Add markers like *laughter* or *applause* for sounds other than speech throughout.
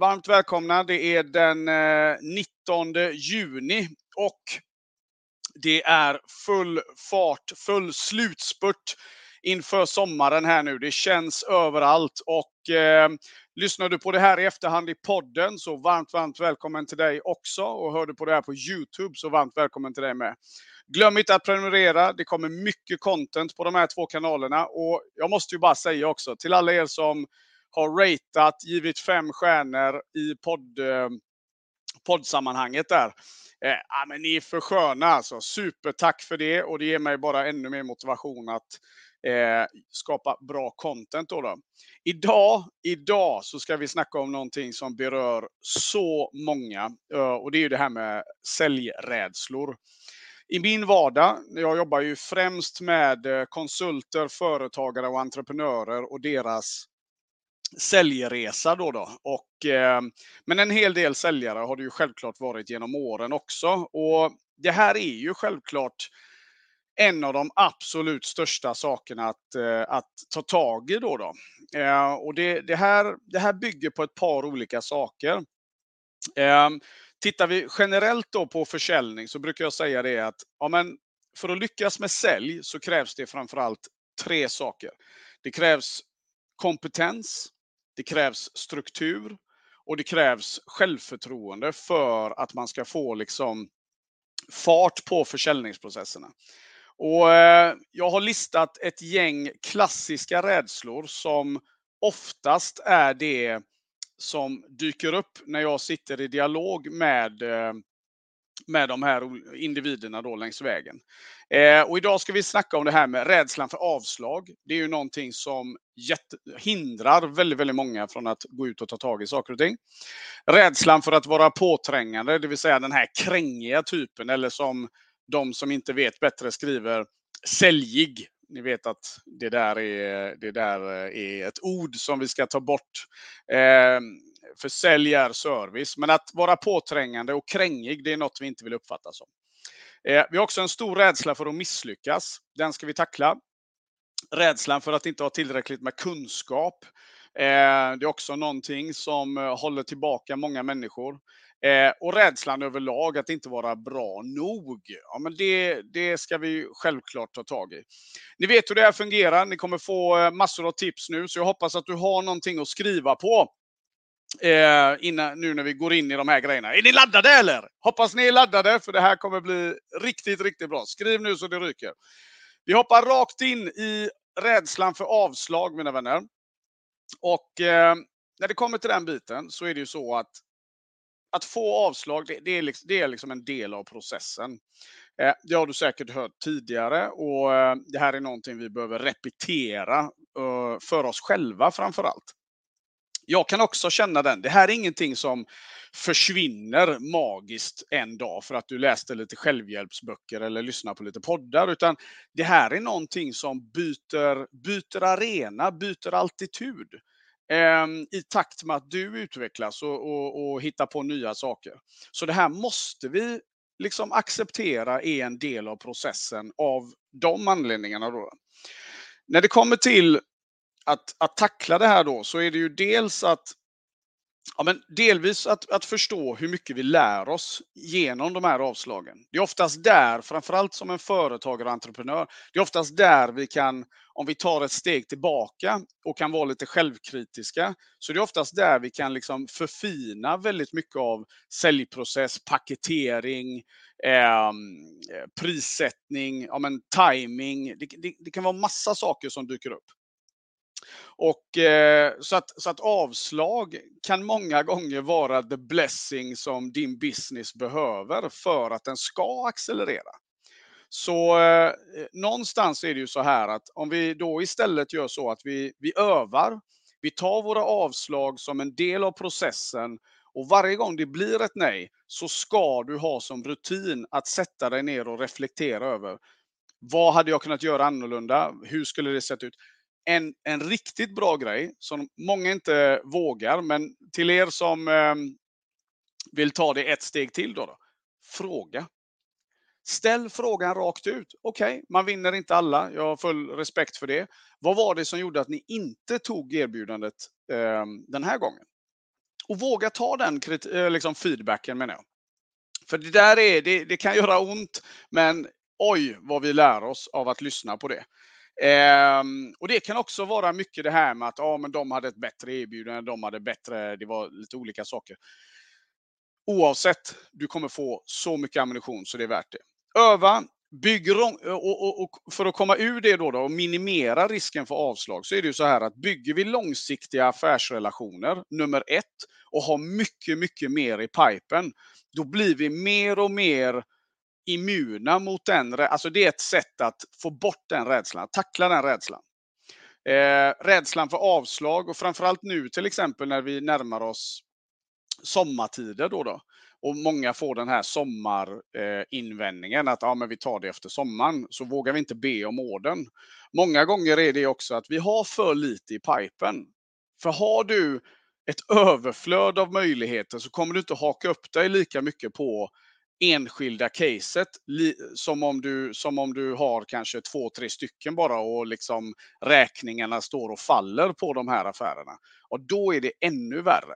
varmt välkomna. Det är den eh, 19 juni och det är full fart, full slutspurt inför sommaren här nu. Det känns överallt och eh, lyssnar du på det här i efterhand i podden så varmt, varmt välkommen till dig också. Och hör du på det här på Youtube så varmt välkommen till dig med. Glöm inte att prenumerera. Det kommer mycket content på de här två kanalerna och jag måste ju bara säga också till alla er som har ratat, givit fem stjärnor i podd, eh, poddsammanhanget där. Eh, ja, men ni är för sköna alltså. Supertack för det och det ger mig bara ännu mer motivation att eh, skapa bra content. Då, då Idag, idag så ska vi snacka om någonting som berör så många eh, och det är ju det här med säljrädslor. I min vardag, jag jobbar ju främst med eh, konsulter, företagare och entreprenörer och deras säljresa då. då. Och, eh, men en hel del säljare har det ju självklart varit genom åren också. Och det här är ju självklart en av de absolut största sakerna att, eh, att ta tag i då. då. Eh, och det, det, här, det här bygger på ett par olika saker. Eh, tittar vi generellt då på försäljning så brukar jag säga det att ja, men för att lyckas med sälj så krävs det framförallt tre saker. Det krävs kompetens, det krävs struktur och det krävs självförtroende för att man ska få liksom fart på försäljningsprocesserna. Och eh, jag har listat ett gäng klassiska rädslor som oftast är det som dyker upp när jag sitter i dialog med eh, med de här individerna då längs vägen. Eh, och idag ska vi snacka om det här med rädslan för avslag. Det är ju någonting som jätte, hindrar väldigt, väldigt många från att gå ut och ta tag i saker och ting. Rädslan för att vara påträngande, det vill säga den här krängiga typen eller som de som inte vet bättre skriver säljig. Ni vet att det där är, det där är ett ord som vi ska ta bort. Eh, för sälj är service. Men att vara påträngande och krängig, det är något vi inte vill uppfatta som. Eh, vi har också en stor rädsla för att misslyckas. Den ska vi tackla. Rädslan för att inte ha tillräckligt med kunskap. Eh, det är också någonting som eh, håller tillbaka många människor. och rädslan överlag att inte vara bra nog. Ja, men det, det ska vi självklart ta tag i. Ni vet hur det här fungerar. Ni kommer få massor av tips nu, så jag hoppas att du har någonting att skriva på eh, innan, nu när vi går in i de här grejerna. Är ni laddade eller? Hoppas ni är laddade för det här kommer bli riktigt, riktigt bra. Skriv nu så det ryker. Vi hoppar rakt in i rädslan för avslag mina vänner. Och eh, när det kommer till den biten så är det ju så att att få avslag, det, det, är, liksom, det är liksom en del av processen. Eh, det har du säkert hört tidigare och eh, det här är någonting vi behöver repetera eh, för oss själva framför allt jag kan också känna den. Det här är ingenting som försvinner magiskt en dag för att du läste lite självhjälpsböcker eller lyssnade på lite poddar, utan det här är någonting som byter, byter arena, byter altitud ehm, i takt med att du utvecklas och, och, och hittar på nya saker. Så det här måste vi liksom acceptera är en del av processen av de anledningarna. Då. När det kommer till att, att tackla det här då så är det ju dels att Ja, men delvis att, att förstå hur mycket vi lär oss genom de här avslagen. Det är oftast där, framförallt som en företagare och entreprenör, det är oftast där vi kan, om vi tar ett steg tillbaka och kan vara lite självkritiska, så det är oftast där vi kan liksom förfina väldigt mycket av säljprocess, paketering, eh, prissättning, ja, men timing. Det, det, det kan vara massa saker som dyker upp. Och, eh, så, att, så att avslag kan många gånger vara the blessing som din business behöver för att den ska accelerera. Så eh, någonstans är det ju så här att om vi då istället gör så att vi, vi övar, vi tar våra avslag som en del av processen och varje gång det blir ett nej så ska du ha som rutin att sätta dig ner och reflektera över vad hade jag kunnat göra annorlunda? Hur skulle det sett ut? En, en riktigt bra grej som många inte vågar, men till er som eh, vill ta det ett steg till då, då fråga. Ställ frågan rakt ut. Okej, okay, man vinner inte alla. Jag har full respekt för det. Vad var det som gjorde att ni inte tog erbjudandet eh, den här gången? Och våga ta den eh, liksom feedbacken menar jag. För det där är, det, det kan göra ont, men oj vad vi lär oss av att lyssna på det. Eh, och det kan också vara mycket det här med att ah, men de hade ett bättre erbjudande, de hade bättre, det var lite olika saker. Oavsett, du kommer få så mycket ammunition så det är värt det. Öva, bygg och, och, och, för att komma ur det då, då och minimera risken för avslag så är det ju så här att bygger vi långsiktiga affärsrelationer, nummer ett, och har mycket, mycket mer i pipen, då blir vi mer och mer immuna mot den. Alltså det är ett sätt att få bort den rädslan, tackla den rädslan. Eh, rädslan för avslag och framförallt nu till exempel när vi närmar oss sommartider då, då och många får den här sommarinvändningen eh, att ja, men vi tar det efter sommaren, så vågar vi inte be om orden. Många gånger är det också att vi har för lite i pipen. För har du ett överflöd av möjligheter så kommer du inte haka upp dig lika mycket på enskilda caset som om du, som om du har kanske två, tre stycken bara och liksom räkningarna står och faller på de här affärerna. Och då är det ännu värre.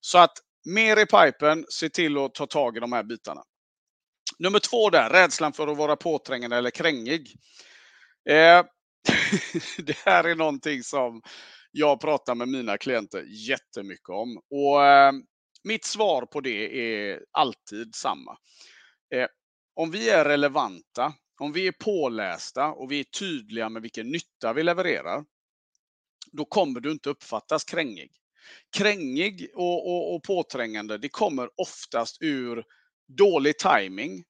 Så att mer i pipen, se till att ta tag i de här bitarna. Nummer två där, rädslan för att vara påträngande eller krängig. Eh, *laughs* det här är någonting som jag pratar med mina klienter jättemycket om. Och eh, mitt svar på det är alltid samma. Eh, om vi är relevanta, om vi är pålästa och vi är tydliga med vilken nytta vi levererar, då kommer du inte uppfattas krängig. Krängig och, och, och påträngande, det kommer oftast ur dålig timing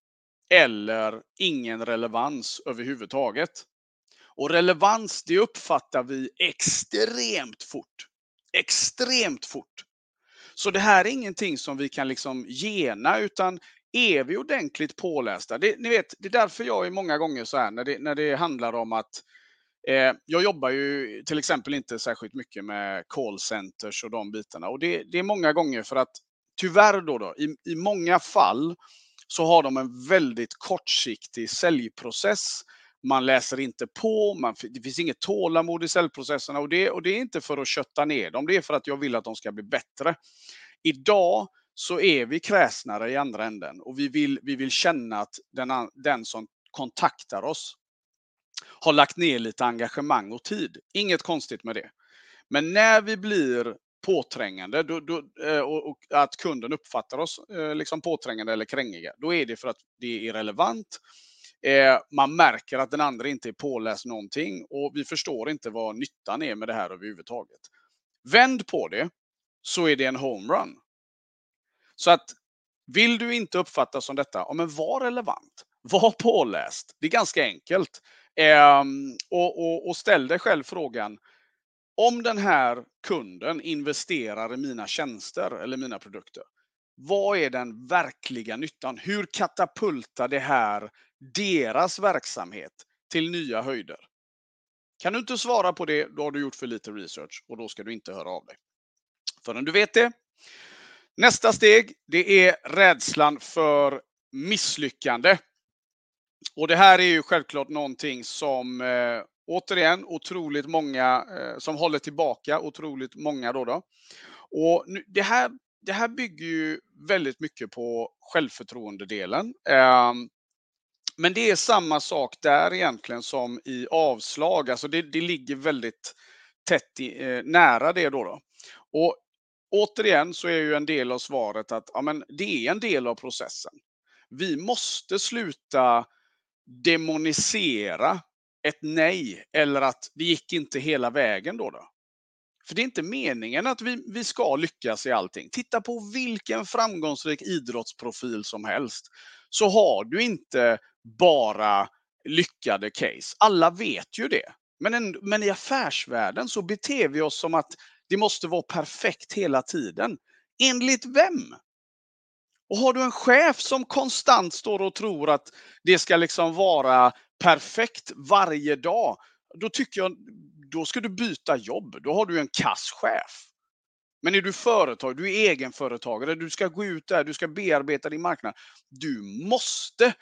eller ingen relevans överhuvudtaget. Och relevans, det uppfattar vi extremt fort. Extremt fort. Så det här är ingenting som vi kan liksom gena, utan är vi ordentligt pålästa? Det, ni vet, det är därför jag är många gånger så här när det, när det handlar om att eh, jag jobbar ju till exempel inte särskilt mycket med callcenters och de bitarna. Och det, det är många gånger för att tyvärr då, då i, i många fall så har de en väldigt kortsiktig säljprocess man läser inte på, man, det finns inget tålamod i cellprocesserna och det, och det är inte för att kötta ner dem, det är för att jag vill att de ska bli bättre. Idag så är vi kräsnare i andra änden och vi vill, vi vill känna att den, den som kontaktar oss har lagt ner lite engagemang och tid. Inget konstigt med det. Men när vi blir påträngande då, då, eh, och, och, att kunden uppfattar oss eh, liksom påträngande eller krängiga, då är det för att det är irrelevant Eh, man märker att den andra inte är påläst någonting och vi förstår inte vad nyttan är med det här överhuvudtaget. Vänd på det så är det en homerun. Så att vill du inte uppfattas som detta, ja, men var relevant. Var påläst. Det är ganska enkelt. Eh, och, och, och ställ dig själv frågan, om den här kunden investerar i mina tjänster eller mina produkter, vad är den verkliga nyttan? Hur katapultar det här deras verksamhet till nya höjder? Kan du inte svara på det, då har du gjort för lite research och då ska du inte höra av dig. Förrän du vet det. Nästa steg, det är rädslan för misslyckande. Och det här är ju självklart någonting som eh, återigen otroligt många eh, som håller tillbaka otroligt många då. då. Och nu, det här det här bygger ju väldigt mycket på självförtroendedelen. Ehm, men det är samma sak där egentligen som i avslag. Alltså det, det ligger väldigt tätt i, eh, nära det då, då. Och återigen så är ju en del av svaret att ja, men det är en del av processen. Vi måste sluta demonisera ett nej eller att det gick inte hela vägen då. då. För det är inte meningen att vi, vi ska lyckas i allting. Titta på vilken framgångsrik idrottsprofil som helst. Så har du inte bara lyckade case. Alla vet ju det. Men, en, men i affärsvärlden så beter vi oss som att det måste vara perfekt hela tiden. Enligt vem? Och har du en chef som konstant står och tror att det ska liksom vara perfekt varje dag, då tycker jag då ska du byta jobb. Då har du en kasschef. Men är du företag, du är egenföretagare, du ska gå ut där, du ska bearbeta din marknad. Du måste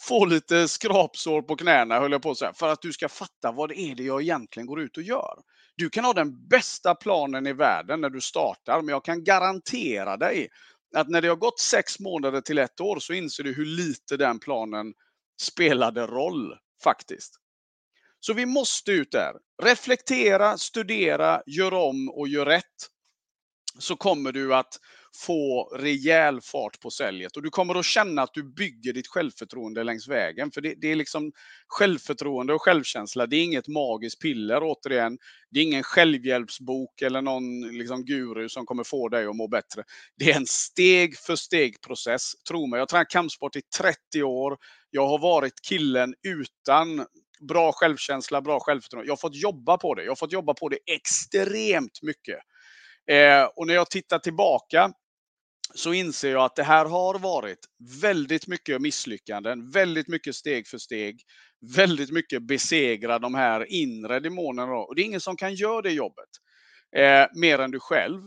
få lite skrapsår på knäna, höll jag på att säga, för att du ska fatta vad det är det jag egentligen går ut och gör. Du kan ha den bästa planen i världen när du startar, men jag kan garantera dig att när det har gått sex månader till ett år så inser du hur lite den planen spelade roll faktiskt. Så vi måste ut där. Reflektera, studera, gör om och gör rätt. Så kommer du att få rejäl fart på säljet och du kommer att känna att du bygger ditt självförtroende längs vägen. För det, det, är liksom självförtroende och självkänsla. Det är inget magiskt piller återigen. Det är ingen självhjälpsbok eller någon liksom guru som kommer få dig att må bättre. Det är en steg för steg process. Tro mig, jag har tränat kampsport i 30 år. Jag har varit killen utan bra självkänsla, bra självförtroende. Jag har fått jobba på det. Jag har fått jobba på det extremt mycket. Eh, och när jag tittar tillbaka så inser jag att det här har varit väldigt mycket misslyckanden, väldigt mycket steg för steg, väldigt mycket besegra de här inre demonerna. Och det är ingen som kan göra det jobbet eh, mer än du själv.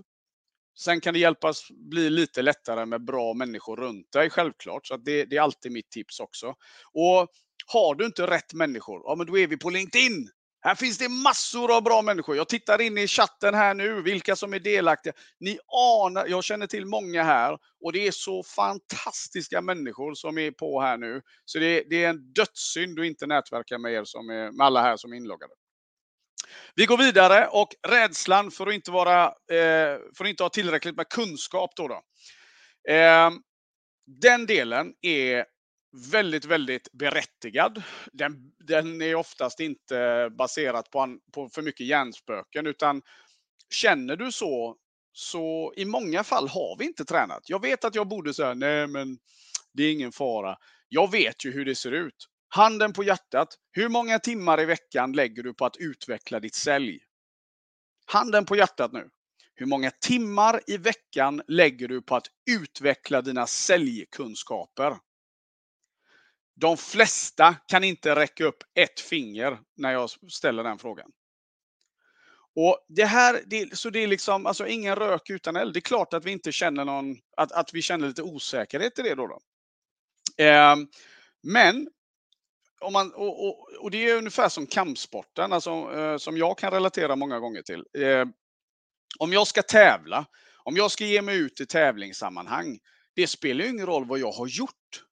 Sen kan det hjälpas bli lite lättare med bra människor runt dig, självklart. Så det, det, är alltid mitt tips också. Och har du inte rätt människor, ja men då är vi på LinkedIn. Här finns det massor av bra människor. Jag tittar in i chatten här nu, vilka som är delaktiga. Ni anar, jag känner till många här och det är så fantastiska människor som är på här nu. Så det, det är en dödssynd att inte nätverka med er som är, med alla här som är inloggade. Vi går vidare och rädslan för att inte, vara, eh, för att inte ha tillräckligt med kunskap. Då, då. Eh, den delen är väldigt, väldigt berättigad. Den, den är oftast inte baserad på, på för mycket hjärnspöken utan känner du så, så i många fall har vi inte tränat. Jag vet att jag borde säga, nej men det är ingen fara. Jag vet ju hur det ser ut. Handen på hjärtat. Hur många timmar i veckan lägger du på att utveckla ditt sälj? Handen på hjärtat nu. Hur många timmar i veckan lägger du på att utveckla dina säljkunskaper? De flesta kan inte räcka upp ett finger när jag ställer den frågan. Och det här, det, så det är liksom, alltså ingen rök utan eld. Det är klart att vi inte känner någon, att, att vi känner lite osäkerhet i det då. då. Eh, men, om man, och, och, och, det är ungefär som kampsporten, alltså, eh, som jag kan relatera många gånger till. Eh, om jag ska tävla, om jag ska ge mig ut i tävlingssammanhang, det spelar ju ingen roll vad jag har gjort.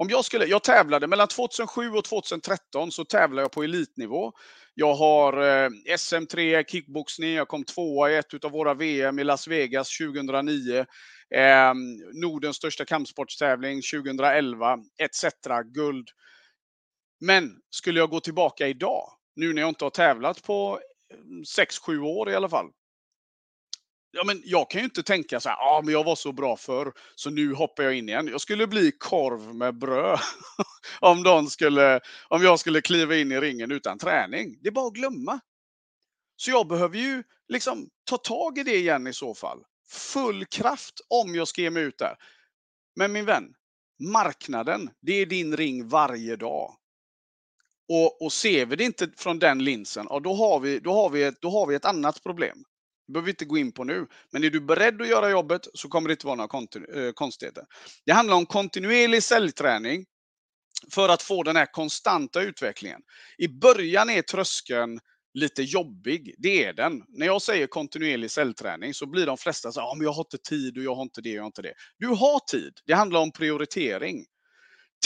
Om jag skulle, jag tävlade mellan 2007 och 2013 så tävlade jag på elitnivå. Jag har eh, SM3 kickboxning, jag kom tvåa i ett av våra VM i Las Vegas 2009. Eh, Nordens största kampsportstävling 2011 etc. Guld. Men skulle jag gå tillbaka idag, nu när jag inte har tävlat på eh, 6-7 år i alla fall, ja, men jag kan ju inte tänka så här, ah, men jag var så bra förr, så nu hoppar jag in igen. Jag skulle bli korv med bröd *laughs* om, de skulle, om jag skulle kliva in i ringen utan träning. Det är bara att glömma. Så jag behöver ju liksom ta tag i det igen i så fall. Full kraft om jag ska ge mig ut där. Men min vän, marknaden, det är din ring varje dag. Och, och ser vi det inte från den linsen, ja, då, har vi, då, har vi ett, då har vi ett annat problem. Det behöver vi inte gå in på nu. Men är du beredd att göra jobbet så kommer det inte vara några eh, konstigheter. Det handlar om kontinuerlig säljträning för att få den här konstanta utvecklingen. I början är tröskeln lite jobbig. Det är den. När jag säger kontinuerlig säljträning så blir de flesta så ah, men jag har inte tid och jag har inte det och jag har inte det. Du har tid. Det handlar om prioritering.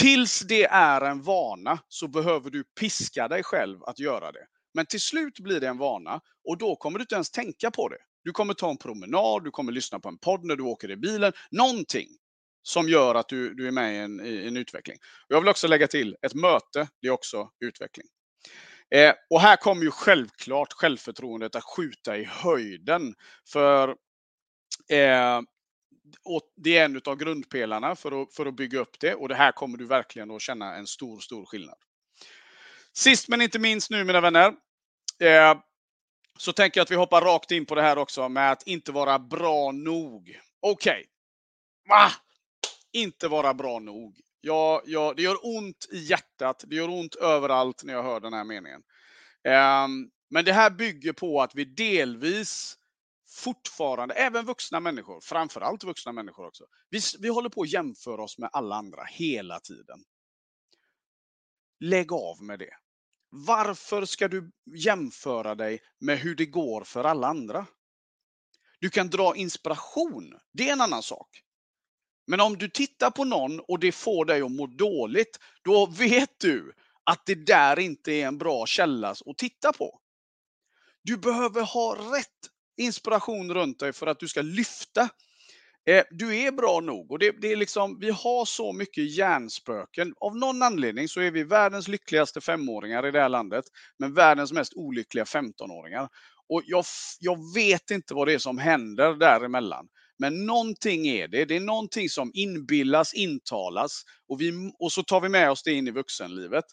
Tills det är en vana så behöver du piska dig själv att göra det. Men till slut blir det en vana och då kommer du inte ens tänka på det. Du kommer ta en promenad, du kommer lyssna på en podd när du åker i bilen. Någonting som gör att du, du är med i en, i en utveckling. Jag vill också lägga till, ett möte, det är också utveckling. Eh, och här kommer ju självklart självförtroendet att skjuta i höjden. För eh, det är en av grundpelarna för att, för att bygga upp det och det här kommer du verkligen att känna en stor, stor skillnad. Sist men inte minst nu mina vänner. Eh, så tänker jag att vi hoppar rakt in på det här också med att inte vara bra nog. Okej. Okay. Inte vara bra nog. Ja, ja, det gör ont i hjärtat. Det gör ont överallt när jag hör den här meningen. Eh, men det här bygger på att vi delvis fortfarande, även vuxna människor, framförallt vuxna människor också. Vi, vi håller på att jämföra oss med alla andra hela tiden. Lägg av med det. Varför ska du jämföra dig med hur det går för alla andra? Du kan dra inspiration, det är en annan sak. Men om du tittar på någon och det får dig att må dåligt, då vet du att det där inte är en bra källa att titta på. Du behöver ha rätt inspiration runt dig för att du ska lyfta. Eh, du är bra nog och det, det, är liksom, vi har så mycket hjärnspöken. Av någon anledning så är vi världens lyckligaste femåringar i det här landet, men världens mest olyckliga 15-åringar. Och jag, jag vet inte vad det är som händer däremellan. Men någonting är det. Det är någonting som inbillas, intalas och, vi, och så tar vi med oss det in i vuxenlivet.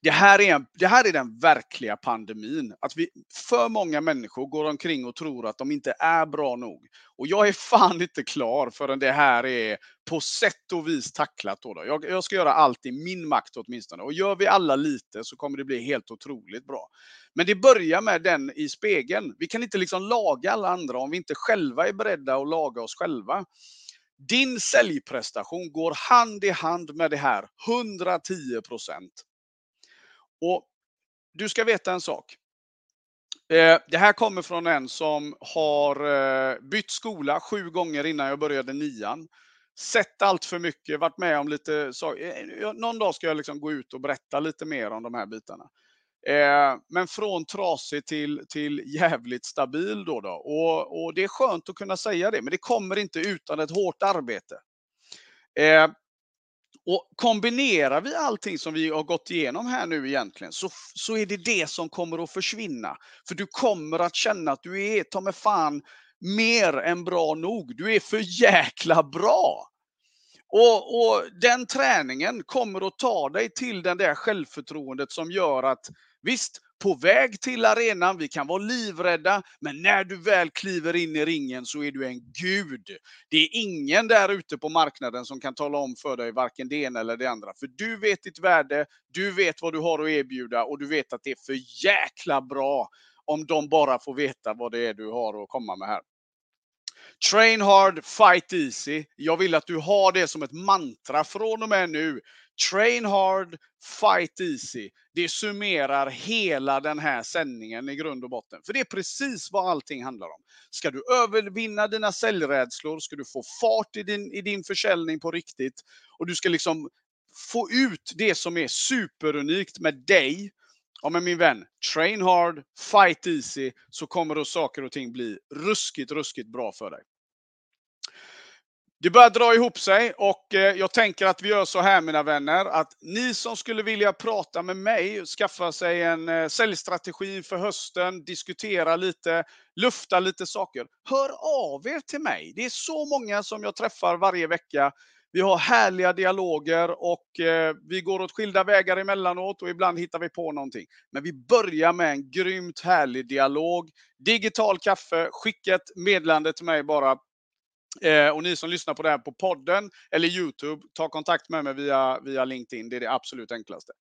Det här, är, det här är den verkliga pandemin. Att vi, för många människor går omkring och tror att de inte är bra nog. Och jag är fan *laughs* inte klar förrän det här är på sätt och vis tacklat. Då, då. Jag, jag, ska göra allt i min makt åtminstone. Och gör vi alla lite så kommer det bli helt otroligt bra. Men det börjar med den i spegeln. Vi kan inte liksom laga alla andra om vi inte själva är beredda att laga oss själva. Din säljprestation går hand i hand med det här, 110 procent. Och du ska veta en sak. Eh, det här kommer från en som har eh, bytt skola sju gånger innan jag började nian. Sett allt för mycket, varit med om lite saker. Eh, någon dag ska jag liksom gå ut och berätta lite mer om de här bitarna. Men från trasig till, till jävligt stabil då. då. Och, och det är skönt att kunna säga det, men det kommer inte utan ett hårt arbete. Och kombinerar vi allting som vi har gått igenom här nu egentligen, så, så är det det som kommer att försvinna. För du kommer att känna att du är, ta mig fan, mer än bra nog. Du är för jäkla bra. Och, och, den träningen kommer att ta dig till det där självförtroendet som gör att visst, på väg till arenan, vi kan vara livrädda, men när du väl kliver in i ringen så är du en gud. Det är ingen där ute på marknaden som kan tala om för dig varken det ena eller det andra. För du vet ditt värde, du vet vad du har att erbjuda och du vet att det är för jäkla bra om de bara får veta vad det är du har att komma med här. Train hard, fight easy. Jag vill att du har det som ett mantra från och med nu. Train hard, fight easy. Det summerar hela den här sändningen i grund och botten. För det är precis vad allting handlar om. Ska du övervinna dina säljrädslor, ska du få fart i din, i din försäljning på riktigt och du ska liksom få ut det som är superunikt med dig. Ja men min vän, train hard, fight easy, så kommer då saker och ting bli ruskigt, ruskigt bra för dig. Det börjar dra ihop sig och eh, jag tänker att vi gör så här mina vänner, att ni som skulle vilja prata med mig, skaffa sig en eh, säljstrategi för hösten, diskutera lite, lufta lite saker. Hör av er till mig. Det är så många som jag träffar varje vecka. Vi har härliga dialoger och eh, vi går åt skilda vägar emellanåt och ibland hittar vi på någonting. Men vi börjar med en grymt härlig dialog. Digital kaffe, skicka ett meddelande till mig bara Eh, och ni som lyssnar på det här på podden eller Youtube, ta kontakt med mig via, via LinkedIn. Det är det absolut enklaste.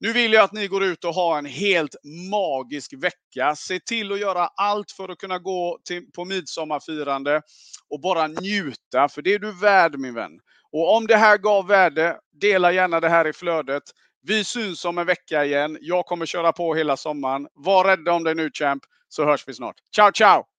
Nu vill jag att ni går ut och har en helt magisk vecka. Se till att göra allt för att kunna gå till, på midsommarfirande och bara njuta, för det är du värd min vän. Och om det här gav värde, dela gärna det här i flödet. Vi syns om en vecka igen. Jag kommer köra på hela sommaren. Var rädda om dig nu champ, så hörs vi snart. Ciao, ciao!